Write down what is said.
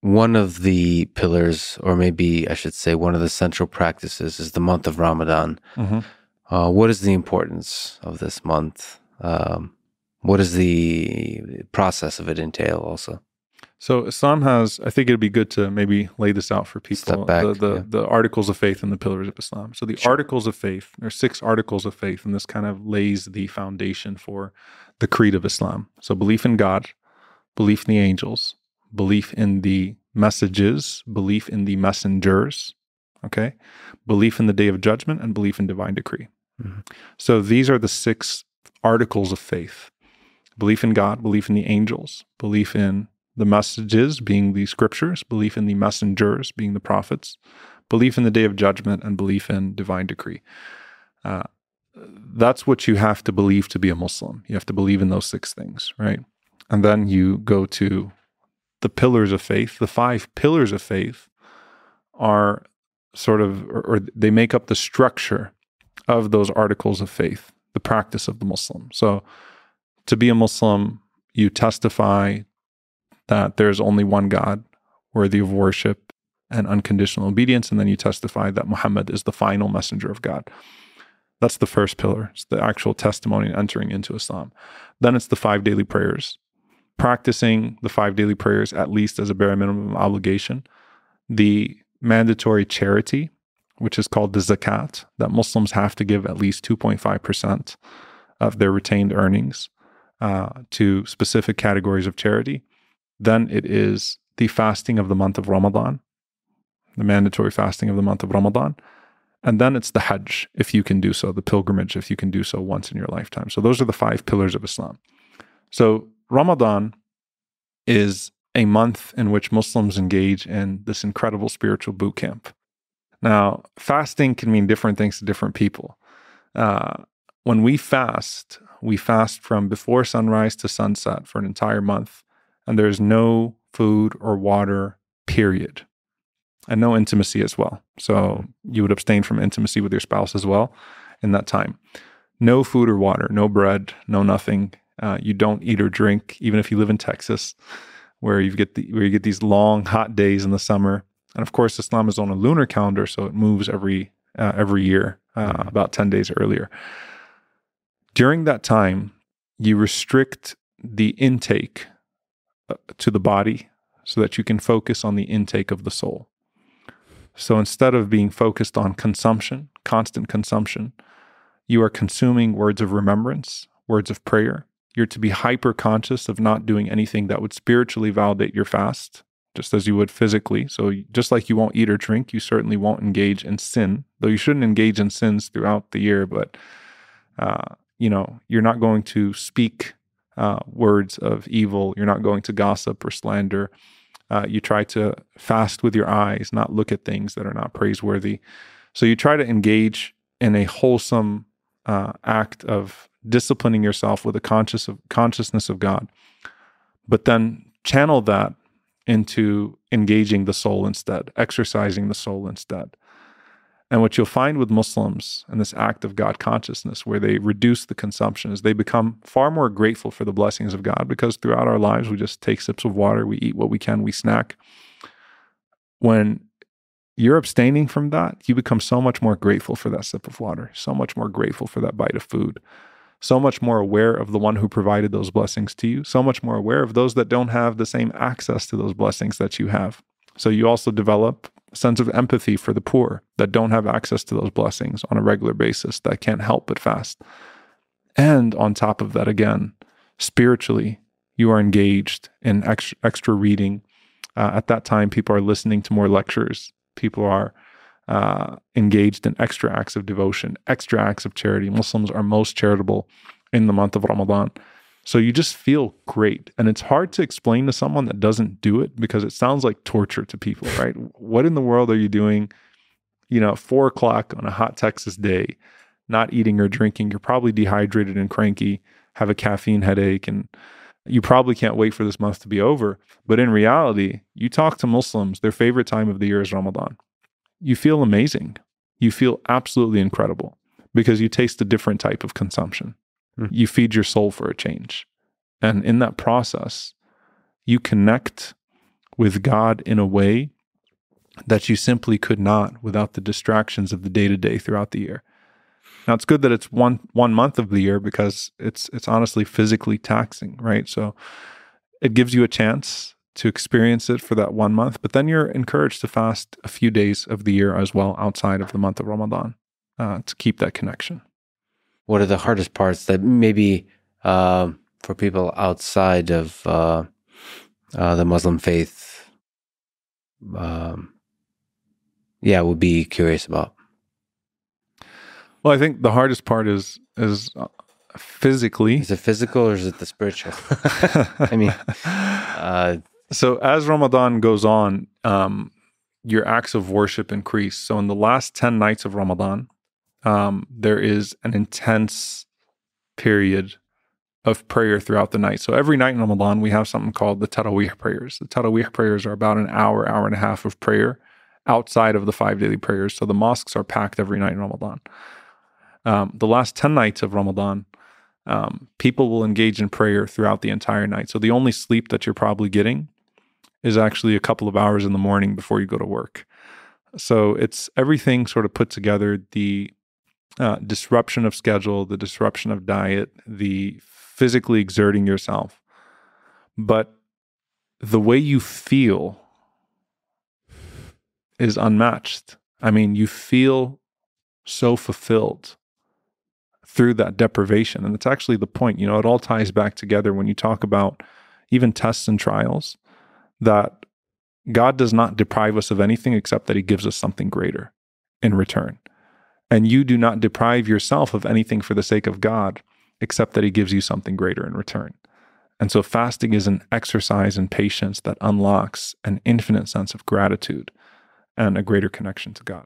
one of the pillars, or maybe I should say, one of the central practices is the month of Ramadan. Mhm. Uh, what is the importance of this month? Um, what does the process of it entail also? So Islam has, I think it'd be good to maybe lay this out for people. Step back, the the, yeah. the articles of faith and the pillars of Islam. So the Sure. articles of faith, there are six articles of faith, and this kind of lays the foundation for the creed of Islam. So belief in God, belief in the angels, belief in the messages, belief in the messengers, okay, belief in the day of judgment, and belief in divine decree. Mhm. So these are the six articles of faith belief in God, belief in the angels, belief in the messages being the scriptures, belief in the messengers being the prophets, belief in the day of judgment, and belief in divine decree. Uh, that's what you have to believe to be a Muslim. You have to believe in those six things, right? And then you go to the pillars of faith. The five pillars of faith are sort of, or, or they make up the structure of those articles of faith, the practice of the Muslim. So, to be a Muslim, you testify that there's only one God worthy of worship and unconditional obedience. And then you testify that Muhammad is the final messenger of God. That's the first pillar. It's the actual testimony entering into Islam. Then it's the five daily prayers, practicing the five daily prayers at least as a bare minimum obligation, the mandatory charity, which is called the zakat, that Muslims have to give at least 2.5% of their retained earnings uh, to specific categories of charity. Then it is the fasting of the month of Ramadan, the mandatory fasting of the month of Ramadan. And then it's the Hajj, if you can do so, the pilgrimage, if you can do so once in your lifetime. So those are the five pillars of Islam. So Ramadan is a month in which Muslims engage in this incredible spiritual boot camp. Now, fasting can mean different things to different people. Uh, when we fast, we fast from before sunrise to sunset for an entire month, and there's no food or water, period, and no intimacy as well. So you would abstain from intimacy with your spouse as well in that time. No food or water, no bread, no nothing. Uh, you don't eat or drink, even if you live in Texas, where you get the, where you get these long hot days in the summer. And of course, Islam is on a lunar calendar, so it moves every uh, every year, uh, about ten days earlier. During that time, you restrict the intake uh, to the body so that you can focus on the intake of the soul. So instead of being focused on consumption, constant consumption, you are consuming words of remembrance, words of prayer. You're to be hyper conscious of not doing anything that would spiritually validate your fast, just as you would physically. So, just like you won't eat or drink, you certainly won't engage in sin, though you shouldn't engage in sins throughout the year. But, uh, you know, you're not going to speak uh, words of evil. You're not going to gossip or slander. Uh, you try to fast with your eyes, not look at things that are not praiseworthy. So you try to engage in a wholesome uh, act of disciplining yourself with a conscious of consciousness of God, but then channel that into engaging the soul instead, exercising the soul instead. And what you'll find with Muslims and this act of God consciousness, where they reduce the consumption, is they become far more grateful for the blessings of God because throughout our lives, we just take sips of water, we eat what we can, we snack. When you're abstaining from that, you become so much more grateful for that sip of water, so much more grateful for that bite of food, so much more aware of the one who provided those blessings to you, so much more aware of those that don't have the same access to those blessings that you have. So you also develop a sense of empathy for the poor that don't have access to those blessings on a regular basis, that can't help but fast. And on top of that, again, spiritually, you are engaged in extra, reading. Uh, at that time, people are listening to more lectures. People are uh, engaged in extra acts of devotion, extra acts of charity. Muslims are most charitable in the month of Ramadan. So you just feel great. And it's hard to explain to someone that doesn't do it because it sounds like torture to people, right? what in the world are you doing, you know, four o'clock on a hot Texas day, not eating or drinking? You're probably dehydrated and cranky, have a caffeine headache, and you probably can't wait for this month to be over. But in reality, you talk to Muslims, their favorite time of the year is Ramadan. You feel amazing. You feel absolutely incredible because you taste a different type of consumption. Mm. You feed your soul for a change. And in that process, you connect with God in a way that you simply could not without the distractions of the day to day throughout the year. Now it's good that it's one one month of the year because it's it's honestly physically taxing, right? So it gives you a chance to experience it for that one month, but then you're encouraged to fast a few days of the year as well outside of the month of Ramadan uh, to keep that connection. What are the hardest parts that maybe uh, for people outside of uh, uh the Muslim faith, um, yeah, would be curious about? Well, I think the hardest part is is uh, physically. Is it physical or is it the spiritual? I mean, uh, so as Ramadan goes on, um, your acts of worship increase. So in the last ten nights of Ramadan, um, there is an intense period of prayer throughout the night. So every night in Ramadan, we have something called the Taraweeh prayers. The Taraweeh prayers are about an hour, hour and a half of prayer outside of the five daily prayers. So the mosques are packed every night in Ramadan. Um, the last 10 nights of Ramadan, um, people will engage in prayer throughout the entire night. So the only sleep that you're probably getting is actually a couple of hours in the morning before you go to work. So it's everything sort of put together the uh, disruption of schedule, the disruption of diet, the physically exerting yourself. But the way you feel is unmatched. I mean, you feel so fulfilled through that deprivation. And it's actually the point, you know, it all ties back together when you talk about even tests and trials that God does not deprive us of anything except that he gives us something greater in return. And you do not deprive yourself of anything for the sake of God except that he gives you something greater in return. And so fasting is an exercise in patience that unlocks an infinite sense of gratitude and a greater connection to God.